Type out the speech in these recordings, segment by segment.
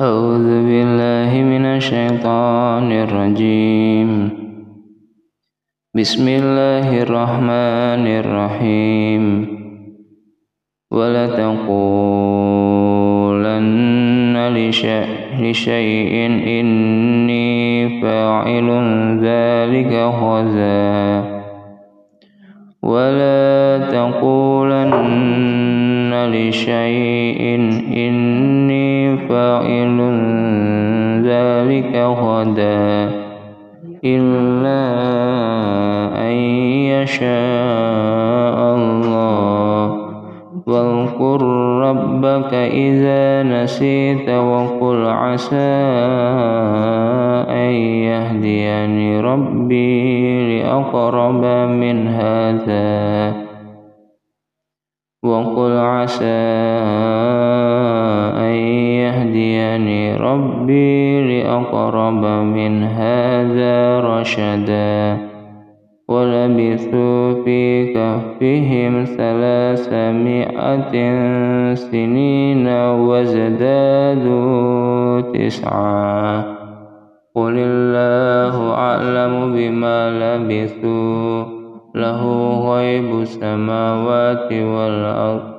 أعوذ بالله من الشيطان الرجيم. بسم الله الرحمن الرحيم. ولا تقولن لشيء إني فاعل ذلك غدا ولا تقولن لشيء إني فاعل ذلك غدا إلا أن يشاء الله. واذكر ربك إذا نسيت وقل عسى أن يهديني ربي لأقرب من هذا. وقل عسى ربي لأقرب من هذا رشدا. ولبثوا في كهفهم ثلاثمائة سنين وازدادوا تسعا. قل الله أعلم بما لبثوا له غيب السماوات والأرض.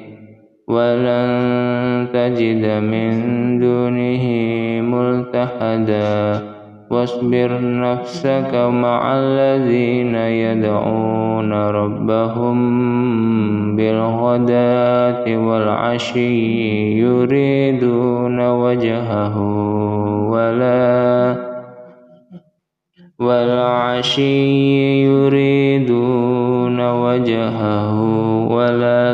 ولن تجد من دونه ملتحدا. واصبر نفسك مع الذين يدعون ربهم بالغداة والعشي يريدون وجهه ولا والعشي يريدون وجهه ولا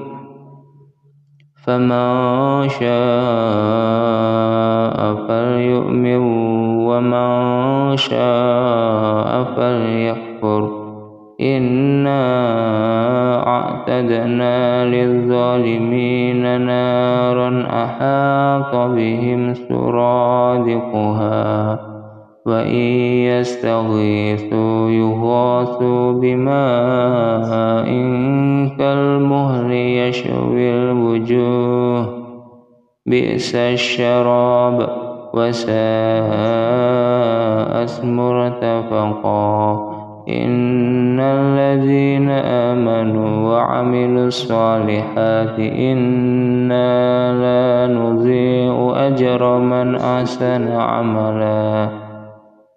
فمن شاء فليؤمن ومن شاء فليكفر إنا أعتدنا للظالمين نارا أحاط بهم سرادقها وإن يستغيثوا يغاثوا بماء كالمهل يشوي الوجوه. بئس الشراب وساءت مرتفقا. إن الذين آمنوا وعملوا الصالحات إنا لا نضيع أجر من أحسن عملا.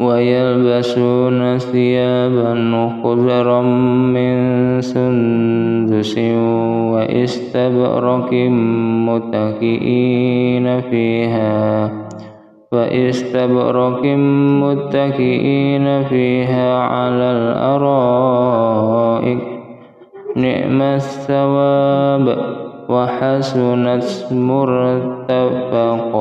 ويلبسون ثيابا خضرا من سندس وإستبرق متكئين فيها وإستبرق متكئين فيها على الأرائك. نعم الثواب وحسنت مرتفقا.